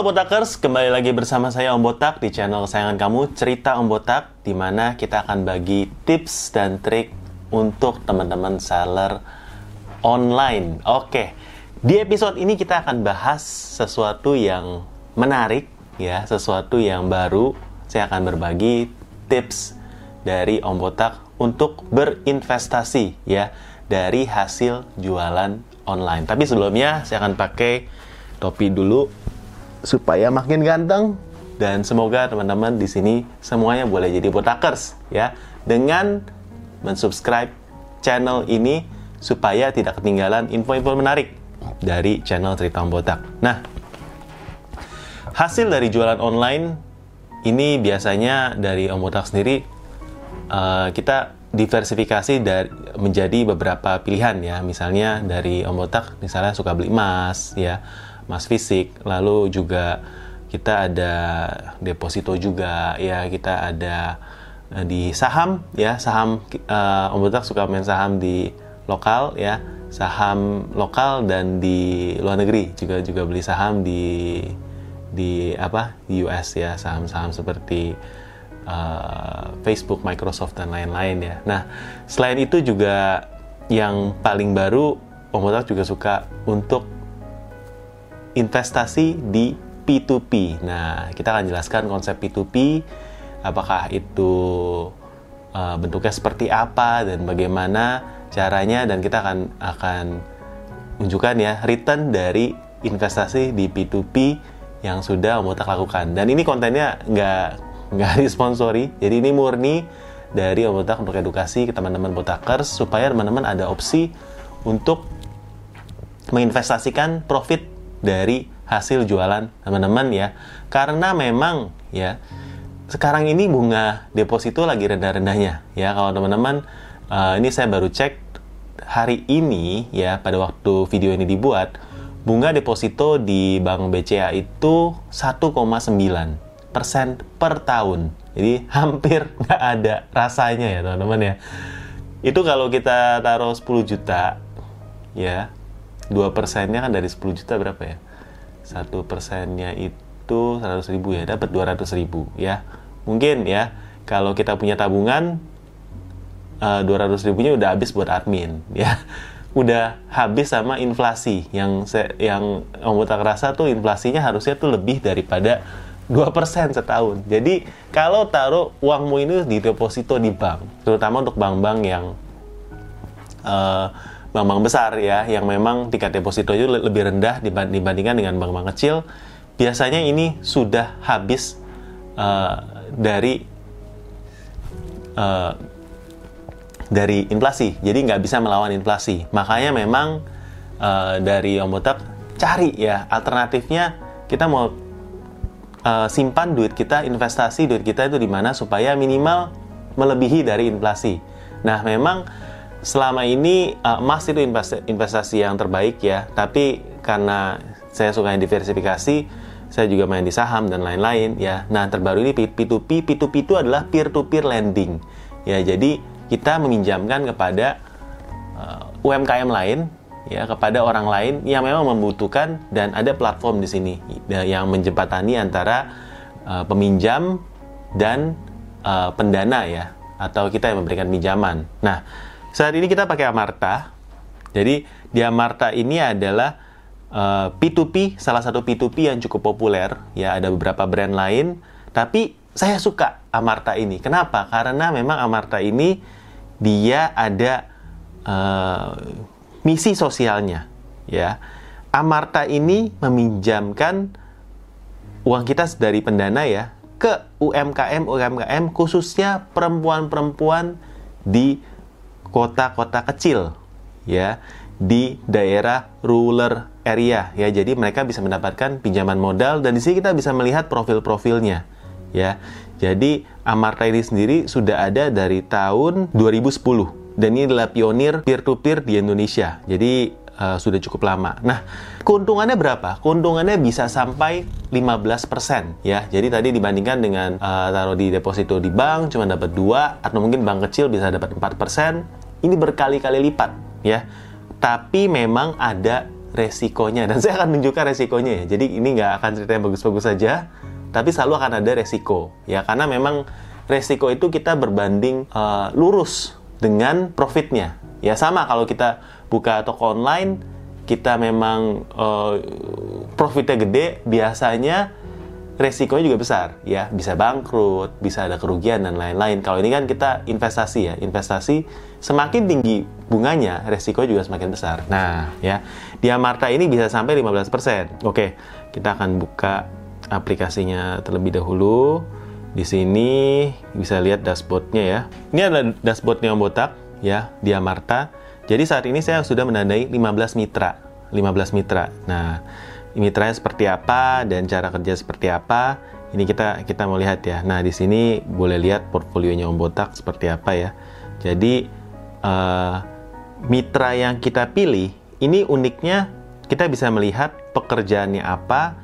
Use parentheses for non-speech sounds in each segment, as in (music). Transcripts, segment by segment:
Halo Botakers, kembali lagi bersama saya Om Botak di channel kesayangan kamu Cerita Om Botak di mana kita akan bagi tips dan trik untuk teman-teman seller online. Oke, di episode ini kita akan bahas sesuatu yang menarik ya, sesuatu yang baru. Saya akan berbagi tips dari Om Botak untuk berinvestasi ya dari hasil jualan online. Tapi sebelumnya saya akan pakai topi dulu supaya makin ganteng dan semoga teman-teman di sini semuanya boleh jadi botakers ya dengan mensubscribe channel ini supaya tidak ketinggalan info-info menarik dari channel Cerita Botak. Nah, hasil dari jualan online ini biasanya dari Om Botak sendiri uh, kita diversifikasi dari menjadi beberapa pilihan ya. Misalnya dari Om Botak misalnya suka beli emas ya emas fisik lalu juga kita ada deposito juga ya kita ada uh, di saham ya saham uh, Om Botak suka main saham di lokal ya saham lokal dan di luar negeri juga juga beli saham di di apa di US ya saham-saham seperti uh, Facebook, Microsoft dan lain-lain ya. Nah selain itu juga yang paling baru Om Botak juga suka untuk investasi di P2P. Nah, kita akan jelaskan konsep P2P, apakah itu uh, bentuknya seperti apa dan bagaimana caranya dan kita akan akan tunjukkan ya return dari investasi di P2P yang sudah Om Botak lakukan. Dan ini kontennya nggak nggak (laughs) disponsori, jadi ini murni dari Om Botak untuk edukasi ke teman-teman botakers supaya teman-teman ada opsi untuk menginvestasikan profit dari hasil jualan teman-teman ya. Karena memang ya sekarang ini bunga deposito lagi rendah-rendahnya ya. Kalau teman-teman uh, ini saya baru cek hari ini ya pada waktu video ini dibuat bunga deposito di Bank BCA itu 1,9 persen per tahun. Jadi (laughs) hampir nggak ada rasanya ya teman-teman ya. Itu kalau kita taruh 10 juta ya dua persennya kan dari 10 juta berapa ya? Satu persennya itu 100 ribu ya dapat 200 ribu ya. Mungkin ya kalau kita punya tabungan uh, 200 ribunya udah habis buat admin ya. (laughs) Udah habis sama inflasi. Yang saya, yang Om rasa tuh inflasinya harusnya tuh lebih daripada 2% setahun. Jadi kalau taruh uangmu ini di deposito di bank, terutama untuk bank-bank yang uh, bank-bank besar ya yang memang tingkat deposito itu lebih rendah dibandingkan dengan bank-bank kecil. Biasanya ini sudah habis uh, dari uh, dari inflasi. Jadi nggak bisa melawan inflasi. Makanya memang uh, dari Om Botak cari ya alternatifnya. Kita mau uh, simpan duit kita investasi duit kita itu di mana supaya minimal melebihi dari inflasi. Nah memang selama ini uh, emas itu investasi yang terbaik ya. Tapi karena saya suka yang diversifikasi saya juga main di saham dan lain-lain ya. Nah terbaru ini P2P P2P itu adalah peer to peer lending ya. Jadi kita meminjamkan kepada uh, UMKM lain ya kepada orang lain yang memang membutuhkan dan ada platform di sini ya, yang menjembatani antara uh, peminjam dan uh, pendana ya atau kita yang memberikan pinjaman. Nah saat ini kita pakai Amarta. Jadi di Amarta ini adalah uh, eh, P2P, salah satu P2P yang cukup populer. Ya ada beberapa brand lain, tapi saya suka Amarta ini. Kenapa? Karena memang Amarta ini dia ada uh, misi sosialnya. Ya, Amarta ini meminjamkan uang kita dari pendana ya ke UMKM UMKM khususnya perempuan-perempuan di kota-kota kecil ya di daerah rural area ya. Jadi mereka bisa mendapatkan pinjaman modal dan di sini kita bisa melihat profil-profilnya ya. Jadi Amarta ini sendiri sudah ada dari tahun 2010 dan ini adalah pionir peer to peer di Indonesia. Jadi uh, sudah cukup lama. Nah, keuntungannya berapa? Keuntungannya bisa sampai 15% ya. Jadi tadi dibandingkan dengan uh, taruh di deposito di bank cuma dapat 2 atau mungkin bank kecil bisa dapat 4%, ini berkali-kali lipat ya. Tapi memang ada resikonya dan (laughs) saya akan tunjukkan resikonya ya. Jadi ini nggak akan cerita yang bagus-bagus saja, tapi selalu akan ada resiko ya karena memang resiko itu kita berbanding uh, lurus dengan profitnya. Ya sama kalau kita buka toko online, kita memang uh, profitnya gede, biasanya resikonya juga besar ya. Bisa bangkrut bisa ada kerugian dan lain-lain. Kalau ini kan kita investasi ya. Investasi semakin tinggi bunganya resiko juga semakin besar. Nah ya. Di Amarta ini bisa sampai 15% oke kita akan buka aplikasinya terlebih dahulu. Di sini bisa lihat dashboardnya ya. Ini adalah dashboardnya Om Botak ya di Amarta. Jadi saat ini saya sudah menandai 15 mitra 15 mitra. Nah mitranya seperti apa dan cara kerja seperti apa. Ini kita kita mau lihat ya. Nah di sini boleh lihat portfolionya Om Botak seperti apa ya. Jadi uh, mitra yang kita pilih ini uniknya kita bisa melihat pekerjaannya apa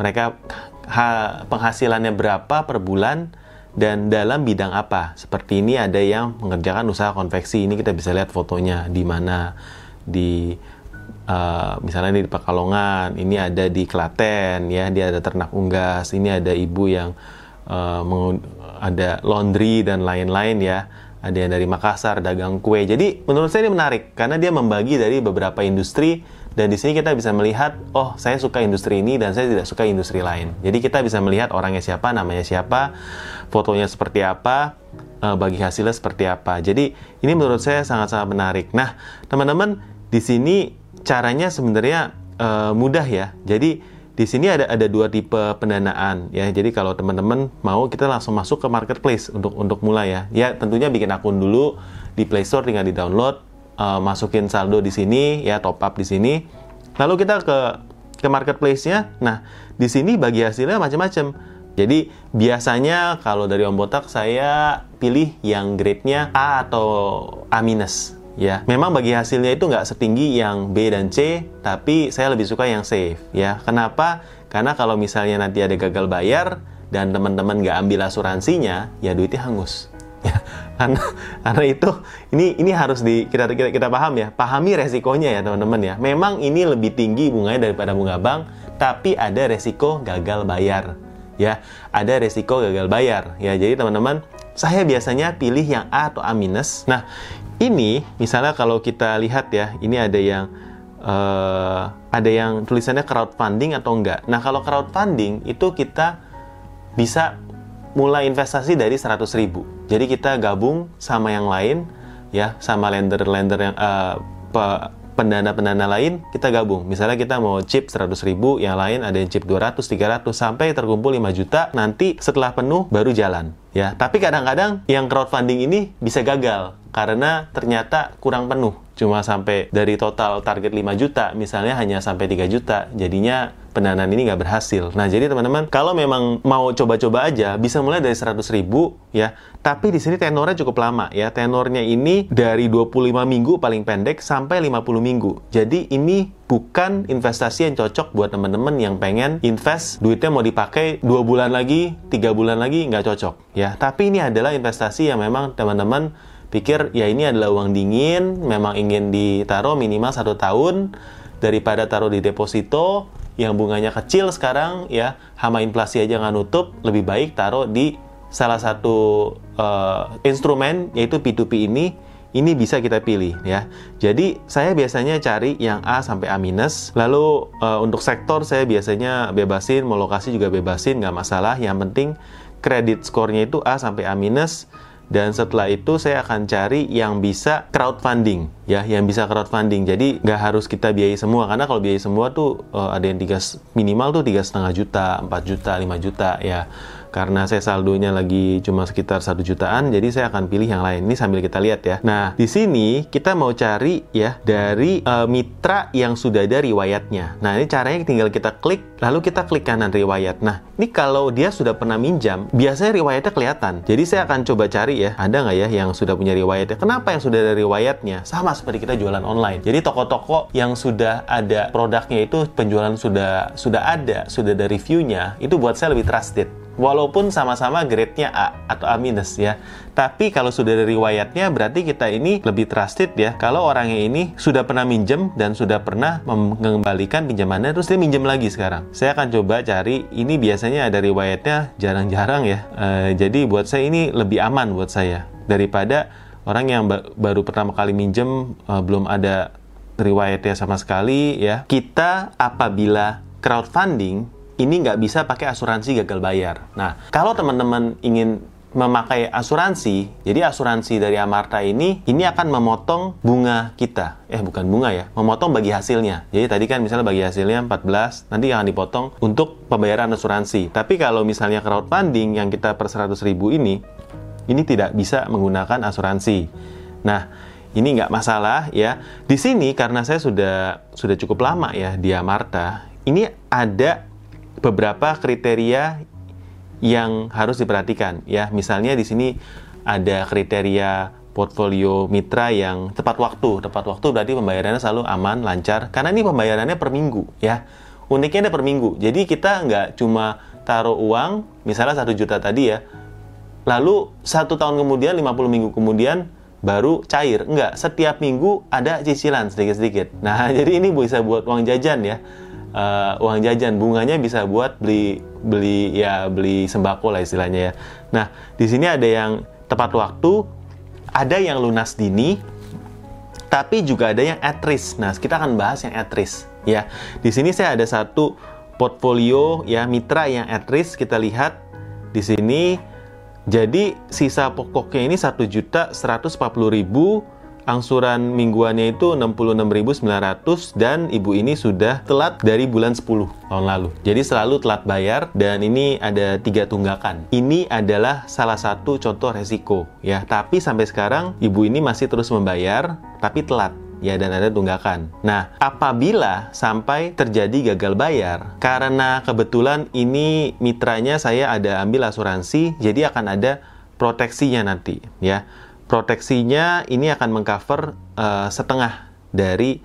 mereka ha, penghasilannya berapa per bulan dan dalam bidang apa. Seperti ini ada yang mengerjakan usaha konveksi. Ini kita bisa lihat fotonya di mana di uh, misalnya di Pekalongan, ini ada di Klaten, ya, dia ada ternak unggas, ini ada ibu yang uh, ada laundry dan lain-lain ya, ada yang dari Makassar dagang kue. Jadi menurut saya ini menarik karena dia membagi dari beberapa industri dan di sini kita bisa melihat, oh saya suka industri ini dan saya tidak suka industri lain. Jadi kita bisa melihat orangnya siapa, namanya siapa, fotonya seperti apa, uh, bagi hasilnya seperti apa. Jadi ini menurut saya sangat-sangat menarik. Nah, teman-teman di sini caranya sebenarnya uh, mudah ya. Jadi di sini ada ada dua tipe pendanaan ya. Jadi kalau teman-teman mau kita langsung masuk ke marketplace untuk untuk mulai ya. Ya tentunya bikin akun dulu di Play Store tinggal di download, uh, masukin saldo di sini ya, top up di sini. Lalu kita ke ke marketplace-nya. Nah, di sini bagi hasilnya macam-macam. Jadi biasanya kalau dari Om Botak saya pilih yang grade-nya A atau A minus ya. Memang bagi hasilnya itu nggak setinggi yang B dan C tapi saya lebih suka yang safe ya. Kenapa? Karena kalau misalnya nanti ada gagal bayar dan teman-teman nggak ambil asuransinya ya duitnya hangus. (laughs) Ya karena karena itu ini ini harus di kita kita, kita paham ya. Pahami resikonya ya teman-teman ya. Memang ini lebih tinggi bunganya daripada bunga bank tapi ada resiko gagal bayar ya. Ada resiko gagal bayar ya. Jadi teman-teman saya biasanya pilih yang A atau A minus. Nah, ini misalnya kalau kita lihat ya, ini ada yang uh, ada yang tulisannya crowdfunding atau enggak. Nah, kalau crowdfunding itu kita bisa mulai investasi dari 100 ribu. Jadi kita gabung sama yang lain ya, sama lender-lender yang uh, pendana-pendana lain kita gabung. Misalnya kita mau chip 100 ribu, yang lain ada yang chip 200, 300, sampai terkumpul 5 juta, nanti setelah penuh baru jalan. Ya, tapi kadang-kadang yang crowdfunding ini bisa gagal karena ternyata kurang penuh. Cuma sampai dari total target 5 juta, misalnya hanya sampai 3 juta. Jadinya pendanaan ini nggak berhasil. Nah, jadi teman-teman, kalau memang mau coba-coba aja, bisa mulai dari 100 ribu ya. Tapi di sini tenornya cukup lama ya. Tenornya ini dari 25 minggu paling pendek sampai 50 minggu. Jadi ini bukan investasi yang cocok buat teman-teman yang pengen invest duitnya mau dipakai dua bulan lagi, tiga bulan lagi nggak cocok ya. Tapi ini adalah investasi yang memang teman-teman pikir ya ini adalah uang dingin, memang ingin ditaruh minimal satu tahun daripada taruh di deposito yang bunganya kecil sekarang ya hama inflasi aja nggak nutup lebih baik taruh di salah satu uh, instrumen yaitu P2P ini ini bisa kita pilih ya. Jadi saya biasanya cari yang A sampai A minus. Lalu uh, untuk sektor saya biasanya bebasin, mau lokasi juga bebasin, nggak masalah. Yang penting kredit skornya itu A sampai A minus dan setelah itu saya akan cari yang bisa crowdfunding ya yang bisa crowdfunding. Jadi nggak harus kita biayai semua. Karena kalau biayai semua tuh uh, ada yang tiga minimal tuh tiga setengah juta 4 juta 5 juta ya. Karena saya saldonya lagi cuma sekitar satu jutaan jadi saya akan pilih yang lain. Ini sambil kita lihat ya. Nah di sini kita mau cari ya dari uh, mitra yang sudah ada riwayatnya. Nah ini caranya tinggal kita klik lalu kita klik kanan riwayat. Nah ini kalau dia sudah pernah minjam biasanya riwayatnya kelihatan. Jadi saya akan coba cari ya. Ada nggak ya yang sudah punya riwayatnya? Kenapa yang sudah ada riwayatnya? Sama seperti kita jualan online jadi toko-toko yang sudah ada produknya itu penjualan sudah sudah ada sudah ada reviewnya itu buat saya lebih trusted walaupun sama-sama grade-nya A atau A minus ya. Tapi kalau sudah dari riwayatnya berarti kita ini lebih trusted ya. Kalau orangnya ini sudah pernah minjem dan sudah pernah mengembalikan pinjamannya terus dia minjem lagi sekarang. Saya akan coba cari ini biasanya ada riwayatnya jarang-jarang ya. E, jadi buat saya ini lebih aman buat saya daripada orang yang ba baru pertama kali minjem e, belum ada riwayatnya sama sekali ya. Kita apabila crowdfunding ini nggak bisa pakai asuransi gagal bayar. Nah, kalau teman-teman ingin memakai asuransi, jadi asuransi dari Amarta ini, ini akan memotong bunga kita. Eh, bukan bunga ya, memotong bagi hasilnya. Jadi tadi kan misalnya bagi hasilnya 14, nanti akan dipotong untuk pembayaran asuransi. Tapi kalau misalnya crowdfunding yang kita per 100 ribu ini, ini tidak bisa menggunakan asuransi. Nah, ini nggak masalah ya. Di sini karena saya sudah sudah cukup lama ya di Amarta, ini ada beberapa kriteria yang harus diperhatikan ya. Misalnya di sini ada kriteria portfolio mitra yang tepat waktu. Tepat waktu berarti pembayarannya selalu aman, lancar. Karena ini pembayarannya per minggu ya. Uniknya ada per minggu. Jadi kita nggak cuma taruh uang, misalnya satu juta tadi ya. Lalu satu tahun kemudian, 50 minggu kemudian baru cair. Enggak, setiap minggu ada cicilan sedikit-sedikit. Nah, (laughs) jadi ini bisa buat uang jajan ya uh, uang jajan bunganya bisa buat beli beli ya beli sembako lah istilahnya ya. Nah di sini ada yang tepat waktu, ada yang lunas dini, tapi juga ada yang at risk. Nah kita akan bahas yang at risk ya. Di sini saya ada satu portfolio ya mitra yang at risk kita lihat di sini. Jadi sisa pokoknya ini satu juta seratus ribu angsuran mingguannya itu 66.900 dan ibu ini sudah telat dari bulan 10 tahun lalu. Jadi selalu telat bayar dan ini ada tiga tunggakan. Ini adalah salah satu contoh resiko ya. Tapi sampai sekarang ibu ini masih terus membayar tapi telat ya dan ada tunggakan. Nah, apabila sampai terjadi gagal bayar karena kebetulan ini mitranya saya ada ambil asuransi, jadi akan ada proteksinya nanti ya proteksinya ini akan mengcover uh, setengah dari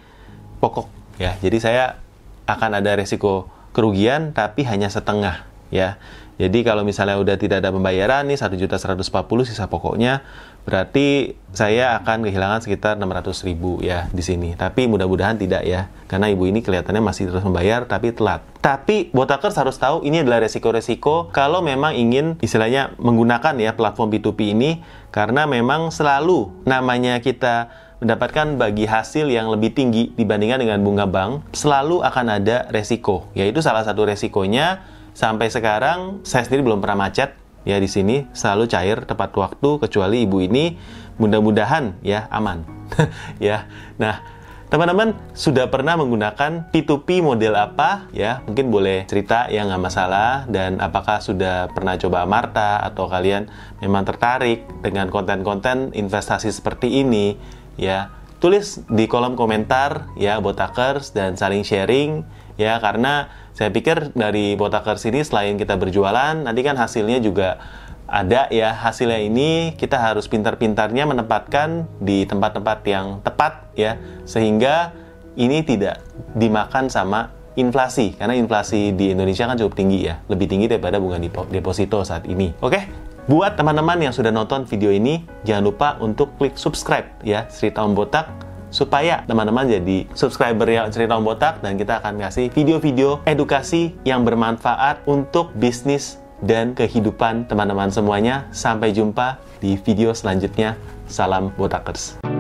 pokok ya. Jadi saya akan ada resiko kerugian tapi hanya setengah ya. Jadi kalau misalnya udah tidak ada pembayaran nih juta 1.140 sisa pokoknya berarti saya akan kehilangan sekitar 600 ribu ya di sini. Tapi mudah-mudahan tidak ya, karena ibu ini kelihatannya masih terus membayar tapi telat. Tapi botakers harus tahu ini adalah resiko-resiko kalau memang ingin istilahnya menggunakan ya platform B2B ini karena memang selalu namanya kita mendapatkan bagi hasil yang lebih tinggi dibandingkan dengan bunga bank, selalu akan ada resiko. Yaitu salah satu resikonya Sampai sekarang saya sendiri belum pernah macet. Ya di sini selalu cair tepat waktu kecuali ibu ini. Mudah-mudahan ya aman. (laughs) Ya. Nah, teman-teman sudah pernah menggunakan P2P model apa? Ya? Mungkin boleh cerita ya nggak masalah. Dan apakah sudah pernah coba Marta atau kalian memang tertarik dengan konten-konten investasi seperti ini? Ya? Tulis di kolom komentar ya botakers. Dan saling sharing ya karena saya pikir dari Botakers ini selain kita berjualan, nanti kan hasilnya juga ada ya. Hasilnya ini kita harus pintar-pintarnya menempatkan di tempat-tempat yang tepat ya sehingga ini tidak dimakan sama inflasi karena inflasi di Indonesia kan cukup tinggi ya lebih tinggi daripada bunga deposito saat ini. Oke buat teman-teman yang sudah nonton video ini jangan lupa untuk klik subscribe ya Cerita Om Botak supaya teman-teman jadi subscriber yang cerita Om Botak dan kita akan kasih video-video edukasi yang bermanfaat untuk bisnis dan kehidupan teman-teman semuanya. Sampai jumpa di video selanjutnya. Salam Botakers.